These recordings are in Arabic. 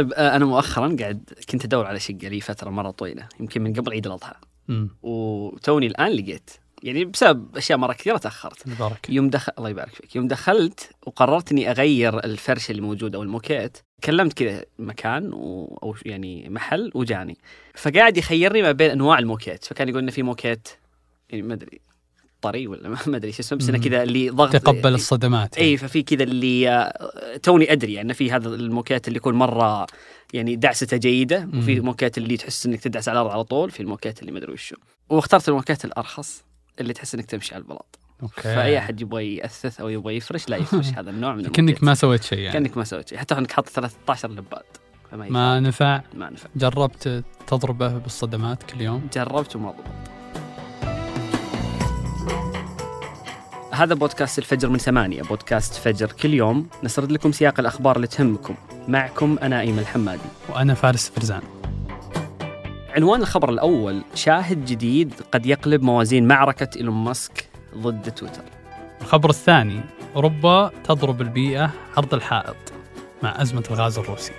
طيب آه، أنا مؤخرا قاعد كنت أدور على شقة لي فترة مرة طويلة يمكن من قبل عيد الأضحى. وتوني الآن لقيت يعني بسبب أشياء مرة كثيرة تأخرت. مبارك يوم دخل الله يبارك فيك. يوم دخلت وقررت إني أغير الفرش اللي موجود أو الموكيت كلمت كذا مكان و... أو يعني محل وجاني. فقاعد يخيرني ما بين أنواع الموكيت. فكان يقول انه في موكيت يعني ما أدري طري ولا ما أدري شو اسمه بس إنه. كذا اللي ضغط تقبل الصدمات. إي ففي كذا اللي آه، توني أدري يعني في هذا الموكيت اللي يكون مرة يعني دعسته جيدة وفي مم. موكيت اللي تحس إنك تدعس على الأرض على طول في الموكيت اللي ما أدري وشو. واخترت الموكيت الأرخص اللي تحس إنك تمشي على البلاط. okay. فأي أحد يبغى يأثث أو يبغى يفرش لا يفرش. هذا النوع من الموكيت. ما سويت شيء يعني. كأنك ما سويت شيء. حتى إنك حاط 13 لباد فما. ما نفع. ما نفع. جربت تضربه بالصدمات كل يوم؟ جربت وما ضبط هذا بودكاست الفجر من ثمانية بودكاست فجر كل يوم. نسرد لكم سياق الأخبار اللي تهمكم. معكم أنا أيمن الحمادي. وأنا فارس فرزان. عنوان الخبر الأول شاهد جديد قد يقلب موازين معركة إيلون ماسك ضد تويتر. الخبر الثاني أوروبا تضرب البيئة عرض الحائط مع أزمة الغاز الروسي.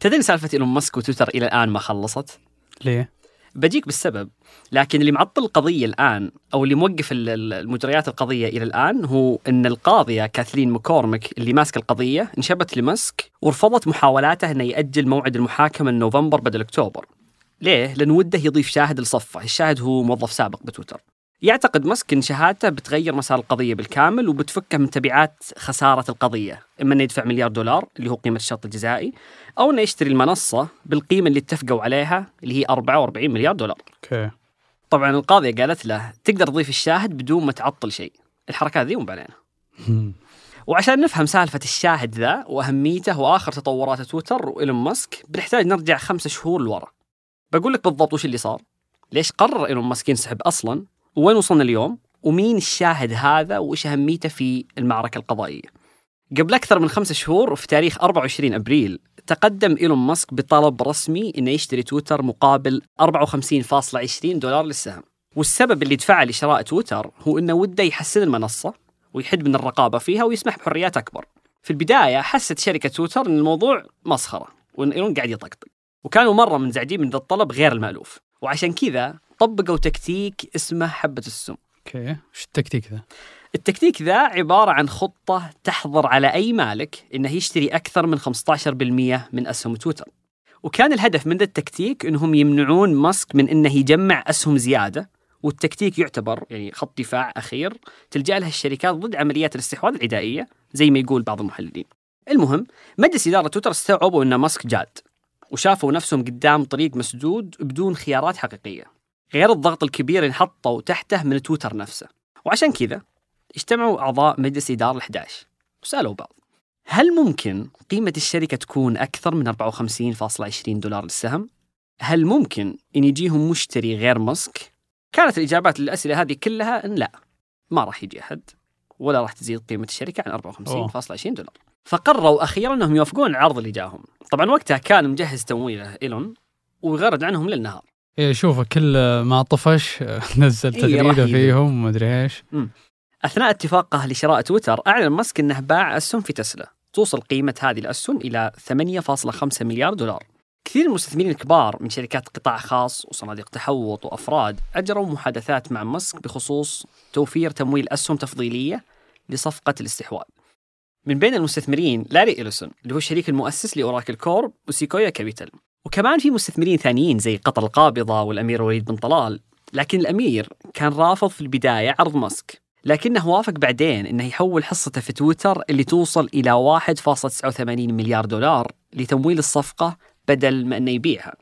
تدري سالفة إيلون ماسك وتويتر إلى الآن ما خلصت؟ ليه؟ بجيك بالسبب. لكن اللي معطل القضية الآن أو اللي موقف ال- ال- المجريات القضية إلى الآن هو أن القاضية كاثلين مكورمك اللي ماسكة القضية انشبت لماسك ورفضت محاولاته أنه يأجل موعد المحاكمة لنوفمبر بدل أكتوبر. ليه؟ لأن وده يضيف شاهد لصفه. الشاهد هو موظف سابق بتويتر. يعتقد ماسك ان شهادته بتغير مسار القضية بالكامل وبتفكه من تبعات خسارة القضية، إما إنه يدفع مليار دولار اللي هو قيمة الشرط الجزائي، أو إنه يشتري المنصة بالقيمة اللي اتفقوا عليها اللي هي 44 مليار دولار. okay طبعا القاضية قالت له تقدر تضيف الشاهد بدون ما تعطل شيء. الحركات ذي مو. وعشان نفهم سالفة الشاهد ذا وأهميته وآخر تطورات تويتر وإيلون ماسك بنحتاج نرجع خمسة شهور لورا. بقول لك بالضبط وش اللي صار؟ ليش قرر إيلون ماسك ينسحب أصلا؟ وين وصلنا اليوم؟ ومين الشاهد هذا وش أهميته في المعركة القضائية؟ قبل أكثر من خمسة شهور وفي تاريخ 24 أبريل تقدم إيلون ماسك بطلب رسمي إنه يشتري تويتر مقابل 54.20 دولار للسهم. والسبب اللي دفعه لشراء تويتر هو إنه وده يحسن المنصة ويحد من الرقابة فيها ويسمح بحريات أكبر. في البداية حست شركة تويتر إن الموضوع مسخرة وإن إيلون قاعد يطقطق. وكانوا مرة منزعجين من ذا الطلب غير المألوف. وعشان كذا طبقوا تكتيك اسمه حبة السم. okay وش التكتيك ذا؟ التكتيك ذا عبارة عن خطة تحظر على أي مالك إنه يشتري أكثر من 15% من أسهم تويتر وكان الهدف من ذا التكتيك إنهم يمنعون ماسك من إنه يجمع أسهم زيادة والتكتيك يعتبر يعني خط دفاع أخير تلجأ له الشركات ضد عمليات الاستحواذ العدائية زي ما يقول بعض المحللين المهم مجلس إدارة تويتر استوعبوا إن ماسك جاد وشافوا نفسهم قدام طريق مسدود بدون خيارات حقيقية غير الضغط الكبير اللي انحطوا تحته من تويتر نفسه وعشان كذا اجتمعوا أعضاء مجلس إدارة ال 11 وسألوا بعض هل ممكن قيمة الشركة تكون أكثر من 54.20 دولار للسهم؟ هل ممكن أن يجيهم مشتري غير ماسك؟ كانت الإجابات للأسئلة هذه كلها أن لا ما راح يجي أحد ولا راح تزيد قيمة الشركة عن 54.20 دولار فقرروا أخيرا أنهم يوافقون العرض اللي جاهم طبعا وقتها كان مجهز تمويله إيلون ويغرد عنهم للنهار إيه شوف كل ما طفش نزل إيه، تغريده. فيهم ومدري إيش. أثناء اتفاقه لشراء تويتر أعلن ماسك أنه باع أسهم في تسلا. توصل قيمة هذه الأسهم إلى 8.5 مليار دولار. كثير من المستثمرين الكبار من شركات قطاع خاص وصناديق تحوط وأفراد أجروا محادثات مع ماسك بخصوص توفير تمويل أسهم تفضيلية لصفقة الاستحواذ. من بين المستثمرين لاري إليسون اللي هو الشريك المؤسس لأوراكل كورب وسيكويا كابيتال. وكمان في مستثمرين ثانيين زي قطر القابضة والأمير وليد بن طلال لكن الأمير كان رافض في البداية عرض ماسك لكنه وافق بعدين إنه يحول حصته في تويتر اللي توصل إلى 1.89 مليار دولار لتمويل الصفقة بدل ما إنه يبيعها.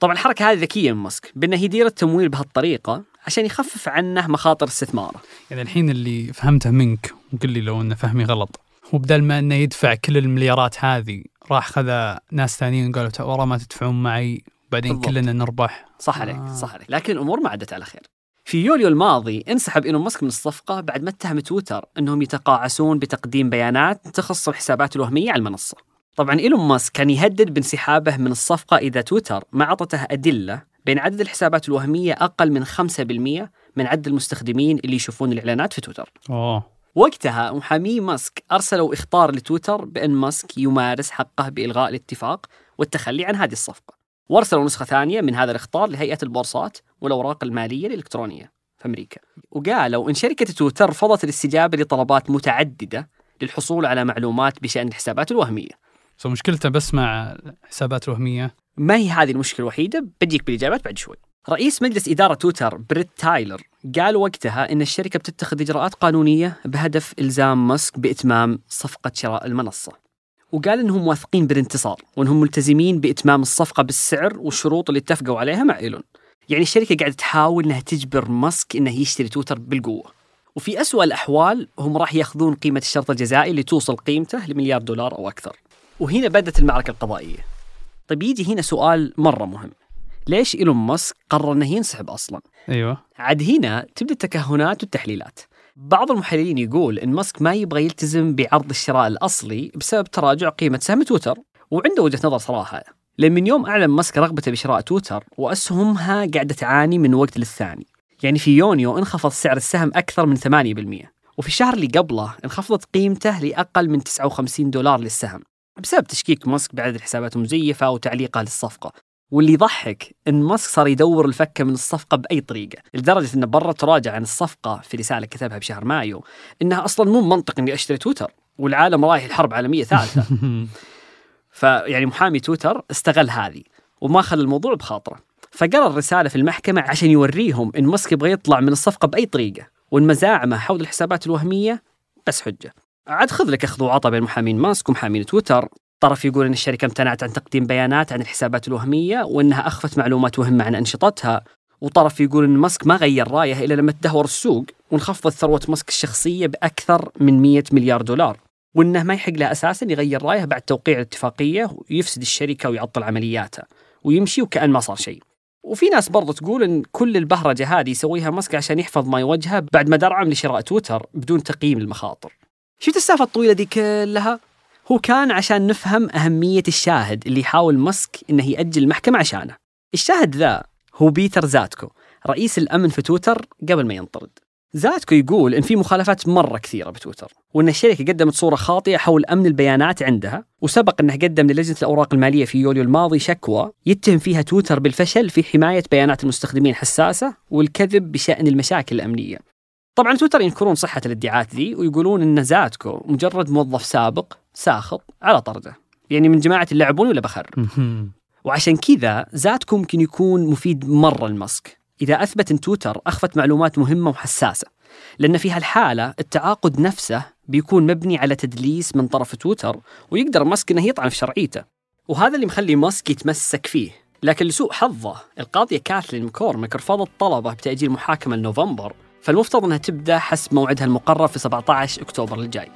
طبعا الحركة هذه ذكية من ماسك بأنه يدير التمويل بهالطريقة عشان يخفف عنه مخاطر استثماره. يعني الحين اللي فهمته منك وقل لي لو إنه فهمي غلط هو بدل ما إنه يدفع كل المليارات هذه راح خذ ناس ثانيين قالوا "تا- ورا ما تدفعون معي بعدين بالضبط. كلنا نربح صح عليك آه. صح عليك لكن الأمور ما عدت على خير. في يوليو الماضي انسحب إيلون ماسك من الصفقة بعد ما اتهم تويتر إنهم يتقاعسون بتقديم بيانات تخص الحسابات الوهمية على المنصة. طبعا إيلون ماسك كان يهدد بانسحابه من الصفقة إذا تويتر ما أعطته أدلة بين عدد الحسابات الوهمية أقل من 5% من عدد المستخدمين اللي يشوفون الإعلانات في تويتر أوه وقتها محامي ماسك أرسلوا إخطار لتويتر بأن ماسك يمارس حقه بإلغاء الاتفاق والتخلي عن هذه الصفقة. وأرسلوا نسخة ثانية من هذا الإخطار لهيئة البورصات والأوراق المالية الإلكترونية في أمريكا. وقالوا إن شركة تويتر رفضت الاستجابة لطلبات متعددة للحصول على معلومات بشأن الحسابات الوهمية. so مشكلته بس مع الحسابات الوهميه ما هي هذه المشكلة الوحيدة؟ بجيك بالإجابات بعد شوي. رئيس مجلس إدارة تويتر بريت تايلر قال وقتها إن الشركة بتتخذ إجراءات قانونية بهدف إلزام ماسك بإتمام صفقة شراء المنصة. وقال إنهم واثقين بالانتصار وإنهم ملتزمين بإتمام الصفقة بالسعر والشروط اللي اتفقوا عليها مع إيلون. يعني الشركة قاعدة تحاول إنها تجبر ماسك إنه يشتري تويتر بالقوة. وفي أسوأ الأحوال هم راح يأخذون قيمة الشرط الجزائي اللي توصل قيمته لمليار دولار أو أكثر. وهنا بدت المعركة القضائية. طيب يجي هنا سؤال مرة مهم. ليش إيلون ماسك قرر أنه ينسحب أصلا؟ أيوه. عاد هنا تبدأ التكهنات والتحليلات. بعض المحللين يقول إن ماسك ما يبغى يلتزم بعرض الشراء الأصلي بسبب تراجع قيمة سهم تويتر وعنده وجهة نظر صراحة. لأن من يوم أعلن ماسك رغبته بشراء تويتر وأسهمها قاعدة تعاني من وقت للثاني. يعني في يونيو انخفض سعر السهم أكثر من 8% وفي الشهر اللي قبله انخفضت قيمته لأقل من 59 دولار للسهم بسبب تشكيك ماسك بعدد الحسابات المزيفة وتعليقه للصفقة. واللي يضحك إن ماسك صار يدور الفكة من الصفقة بأي طريقة، لدرجة انه برا تراجع عن الصفقة في رسالة كتبها بشهر مايو إنها أصلا مو منطق إني أشتري تويتر والعالم رايح الحرب عالمية ثالثة. فيعني محامي تويتر استغل هذه وما خلى الموضوع بخاطره. فقرأ الرسالة في المحكمة عشان يوريهم إن ماسك يبغى يطلع من الصفقة بأي طريقة، وإن مزاعمه حول الحسابات الوهمية بس حجة. عاد خذ لك أخذ وعطى بين محامين ماسك ومحامين تويتر طرف يقول إن الشركة امتنعت عن تقديم بيانات عن الحسابات الوهمية وإنها أخفت معلومات وهمه عن أنشطتها وطرف يقول إن ماسك ما غير رايه إلا لما تدهور السوق وانخفضت ثروة ماسك الشخصية بأكثر من 100 مليار دولار وإنه ما يحق له أساسا يغير رايه بعد توقيع الاتفاقية ويفسد الشركة ويعطل عملياتها ويمشي وكأن ما صار شيء. وفي ناس برضو تقول إن كل البهرجة هذه يسويها ماسك عشان يحفظ ما يوجهه بعد ما درعم لشراء تويتر بدون تقييم المخاطر. شفت السالفه الطويلة دي كلها؟ هو كان عشان نفهم أهمية الشاهد اللي يحاول ماسك إنه يأجل المحكمة عشانه. الشاهد ذا هو بيتر زاتكو رئيس الأمن في تويتر قبل ما ينطرد. زاتكو يقول إن في مخالفات مرة كثيرة بتويتر وإن الشركة قدمت صورة خاطئة حول أمن البيانات عندها وسبق أنه قدم للجنة الأوراق المالية في يوليو الماضي شكوى يتهم فيها تويتر بالفشل في حماية بيانات المستخدمين حساسة والكذب بشأن المشاكل الأمنية. طبعا تويتر ينكرون صحة الادعاءات ذي ويقولون إن زاتكو مجرد موظف سابق ساخط على طرده يعني من جماعة اللعبون ولا بخر. وعشان كذا زاتكو ممكن يكون مفيد مرة لماسك إذا أثبت أن تويتر أخفت معلومات مهمة وحساسة. لأن في هالحالة التعاقد نفسه بيكون مبني على تدليس من طرف تويتر ويقدر ماسك أنه يطعن في شرعيته. وهذا اللي مخلي ماسك يتمسك فيه. لكن لسوء حظه القاضية كاثلين مكورمك رفضت طلبه بتأجيل محاكمة لنوفمبر. فالمفترض أنها تبدأ حسب موعدها المقرر في 17 أكتوبر الجاي.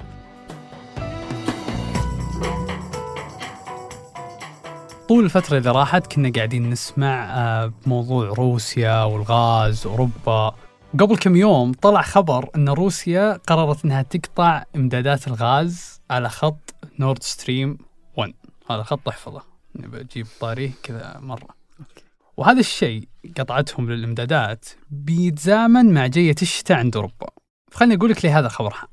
طول الفترة اللي راحت كنا قاعدين نسمع آه، بموضوع روسيا والغاز وأوروبا قبل كم يوم طلع خبر أن روسيا قررت أنها تقطع إمدادات الغاز على خط نورد ستريم 1 هذا خط احفظه نبي أجيب طاريه كذا مرة. وهذا الشيء قطعتهم للإمدادات بيتزامن مع جية الشتاء عند أوروبا. فخلني أقول لك ليه هذا الخبر هام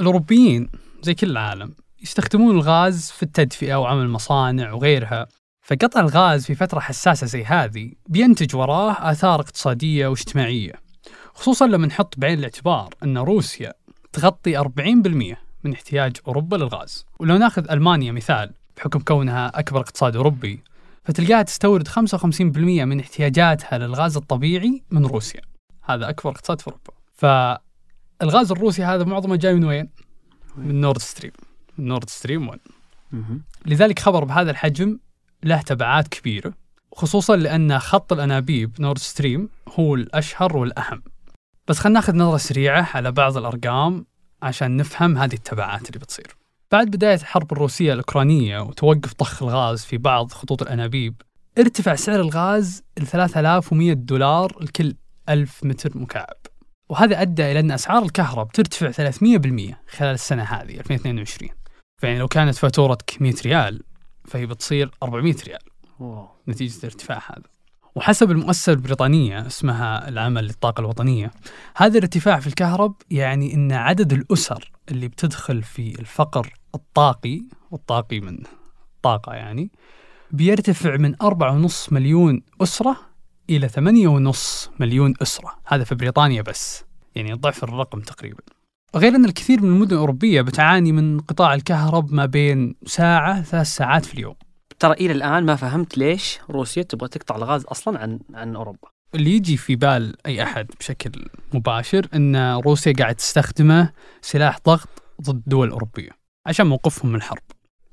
الأوروبيين زي كل العالم يستخدمون الغاز في التدفئة وعمل مصانع وغيرها. فقطع الغاز في فترة حساسة زي هذه بينتج وراه آثار اقتصادية واجتماعية خصوصا لما نحط بعين الاعتبار أن روسيا تغطي 40% من احتياج أوروبا للغاز. ولو ناخذ ألمانيا مثال بحكم كونها أكبر اقتصاد أوروبي فتلقاها تستورد 55% من احتياجاتها للغاز الطبيعي من روسيا. هذا أكبر اقتصاد في أوروبا. فالغاز الروسي هذا معظمه جاي من وين؟ من نورد ستريم من نورد ستريم 1 لذلك خبر بهذا الحجم له تبعات كبيرة خصوصا لأن خط الأنابيب نورد ستريم هو الأشهر والأهم. بس خلينا ناخذ نظرة سريعة على بعض الأرقام عشان نفهم هذه التبعات اللي بتصير. بعد بداية الحرب الروسية الأوكرانية وتوقف ضخ الغاز في بعض خطوط الأنابيب ارتفع سعر الغاز ل 3100 دولار لكل 1000 متر مكعب. وهذا أدى إلى أن أسعار الكهرباء بترتفع 300% خلال السنة هذه 2022 فيعني لو كانت فاتورتك 100 ريال فهي بتصير 400 ريال. واو. نتيجة الارتفاع هذا. وحسب المؤسسة البريطانية اسمها العمل للطاقة الوطنية هذا الارتفاع في الكهرب يعني أن عدد الأسر اللي بتدخل في الفقر الطاقي والطاقي من طاقة يعني بيرتفع من 4.5 مليون أسرة إلى 8.5 مليون أسرة. هذا في بريطانيا بس. يعني ضعف الرقم تقريبا. غير أن الكثير من المدن الأوروبية بتعاني من قطاع الكهرب ما بين ساعة ثلاث ساعات في اليوم. ترى إلى الآن ما فهمت ليش روسيا تبغى تقطع الغاز أصلا عن عن أوروبا. اللي يجي في بال أي أحد بشكل مباشر أن روسيا قاعد تستخدمه سلاح ضغط ضد الدول الأوروبية عشان موقفهم من الحرب.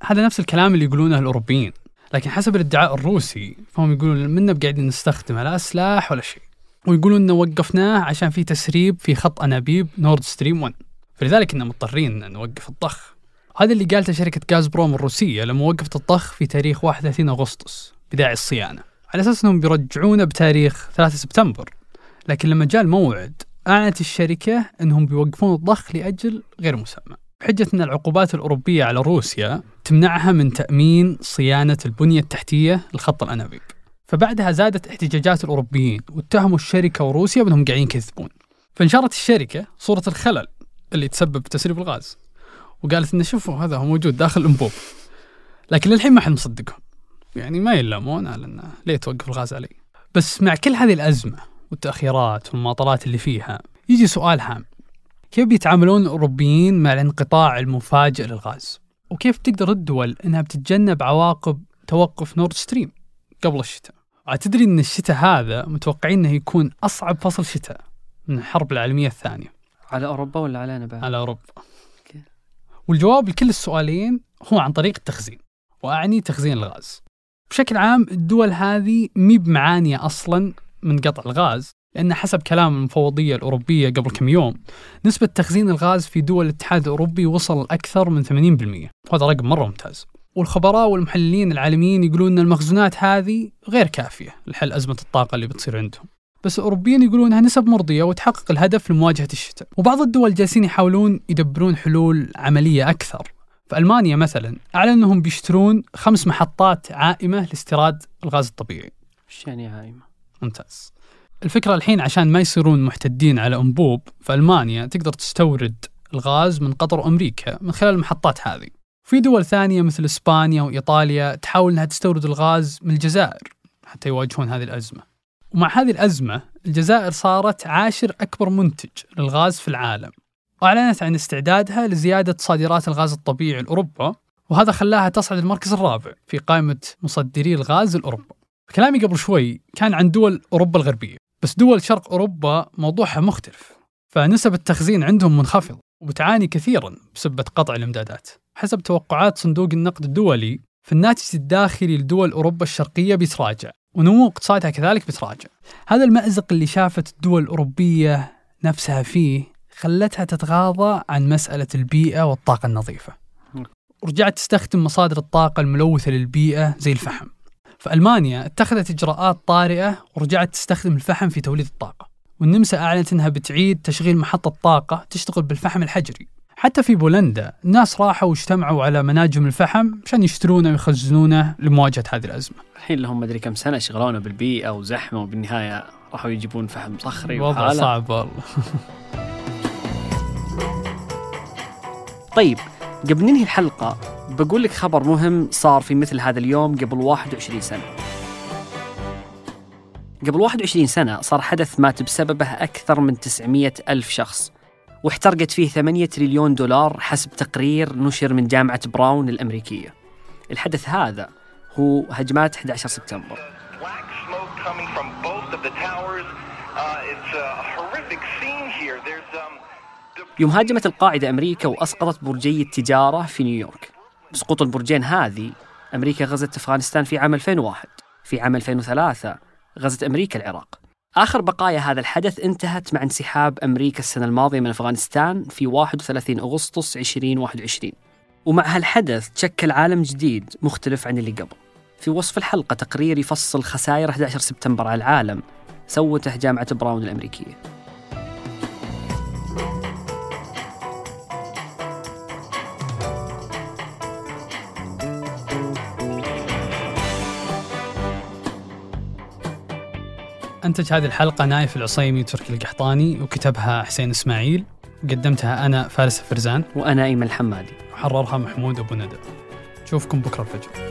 هذا نفس الكلام اللي يقولونه الأوروبيين. لكن حسب الادعاء الروسي فهم يقولون منا قاعدين نستخدمه لا سلاح ولا شيء. ويقولون إنه وقفناه عشان في تسريب في خط أنابيب نورد ستريم 1 فلذلك كنا مضطرين نوقف الضخ هذا اللي قالته شركة غاز بروم الروسية لما وقفت الضخ في تاريخ 31 أغسطس بداعي الصيانة. على أساس أنهم بيرجعونه بتاريخ 3 سبتمبر. لكن لما جاء الموعد أعلنت الشركة أنهم بيوقفون الضخ لأجل غير مسمى. بحجة أن العقوبات الأوروبية على روسيا تمنعها من تأمين صيانة البنية التحتية لخط الأنابيب. فبعدها زادت احتجاجات الأوروبيين واتهموا الشركة وروسيا بأنهم قاعدين يكذبون. فانشرت الشركة صورة الخلل اللي تسبب بتسريب الغاز وقالت انه شوفوا هذا هو موجود داخل الأنبوب. لكن للحين ما حد مصدقهم. يعني ما يلامون على إنه ليه توقف الغاز علي؟ بس مع كل هذه الأزمة والتأخيرات والمعطلات اللي فيها يجي سؤال هام. كيف بيتعاملون الأوروبيين مع الانقطاع المفاجئ للغاز؟ وكيف تقدر الدول إنها بتتجنب عواقب توقف نورد ستريم قبل الشتاء؟ تدري إن الشتاء هذا متوقعين إنه يكون أصعب فصل شتاء من الحرب العالمية الثانية. على أوروبا ولا علينا بعد؟ على أوروبا. والجواب لكل السؤالين هو عن طريق التخزين وأعني تخزين الغاز. بشكل عام الدول هذه مي بمعانية أصلا من قطع الغاز لأن حسب كلام المفوضية الأوروبية قبل كم يوم نسبة تخزين الغاز في دول الاتحاد الأوروبي وصل أكثر من 80% وهذا رقم مرة ممتاز. والخبراء والمحللين العالميين يقولون أن المخزونات هذه غير كافية لحل أزمة الطاقة اللي بتصير عندهم. بس الأوروبيين يقولون إنها نسب مرضية وتحقق الهدف لمواجهة الشتاء. وبعض الدول جالسين يحاولون يدبرون حلول عملية أكثر. فألمانيا مثلا أعلن أنهم بيشترون خمس محطات عائمة لاستيراد الغاز الطبيعي. إيش يعني عايمه؟ ممتاز. الفكرة الحين عشان ما يصيرون محتدين على أنبوب فألمانيا تقدر تستورد الغاز من قطر وأمريكا من خلال المحطات هذه. في دول ثانية مثل إسبانيا وإيطاليا تحاول أنها تستورد الغاز من الجزائر حتى يواجهون هذه الأزمة. ومع هذه الأزمة الجزائر صارت عاشر أكبر منتج للغاز في العالم. وأعلنت عن استعدادها لزيادة صادرات الغاز الطبيعي لأوروبا وهذا خلاها تصعد المركز الرابع في قائمة مصدري الغاز لأوروبا. كلامي قبل شوي كان عن دول أوروبا الغربية بس دول شرق أوروبا موضوعها مختلف فنسب التخزين عندهم منخفض وبتعاني كثيرا بسبة قطع الإمدادات. حسب توقعات صندوق النقد الدولي فالناتج الداخلي لدول أوروبا الشرقية بيتراجع ونمو اقتصادها كذلك بتراجع هذا المأزق اللي شافت الدول الأوروبية نفسها فيه خلتها تتغاضى عن مسألة البيئة والطاقة النظيفة. ورجعت تستخدم مصادر الطاقة الملوثة للبيئة زي الفحم. فألمانيا اتخذت إجراءات طارئة ورجعت تستخدم الفحم في توليد الطاقة. والنمسا أعلنت أنها بتعيد تشغيل محطة طاقة تشتغل بالفحم الحجري. حتى في بولندا الناس راحوا واجتمعوا على مناجم الفحم عشان يشترونه ويخزنونه لمواجهة هذه الأزمة. الحين لهم مدري كم سنة شغلونا بالبيئة وزحمة وبالنهاية راحوا يجيبون فحم صخري وحالة. صعب والله. طيب قبل ننهي الحلقة بقول لك خبر مهم صار في مثل هذا اليوم قبل 21 سنة. قبل 21 سنة صار حدث مات بسببه أكثر من 900 ألف شخص واحترقت فيه 8 تريليون دولار حسب تقرير نشر من جامعة براون الأمريكية. الحدث هذا هو هجمات 11 سبتمبر. Uh, um, يوم هاجمت القاعدة أمريكا وأسقطت برجي التجارة في نيويورك. بسقوط البرجين هذه أمريكا غزت أفغانستان في عام 2001 في عام 2003 غزت أمريكا العراق. آخر بقايا هذا الحدث انتهت مع انسحاب أمريكا السنة الماضية من أفغانستان في 31 أغسطس 2021 ومع هالحدث تشكل عالم جديد مختلف عن اللي قبل. في وصف الحلقة تقرير يفصل خسائر 11 سبتمبر على العالم سوته جامعة براون الأمريكية. أنتج هذه الحلقة نايف العصيمي وتركي القحطاني وكتبها حسين إسماعيل. قدمتها أنا فارس فرزان. وأنا أيمن الحمادي. وحررها محمود أبو ندى. نشوفكم بكرة الفجر.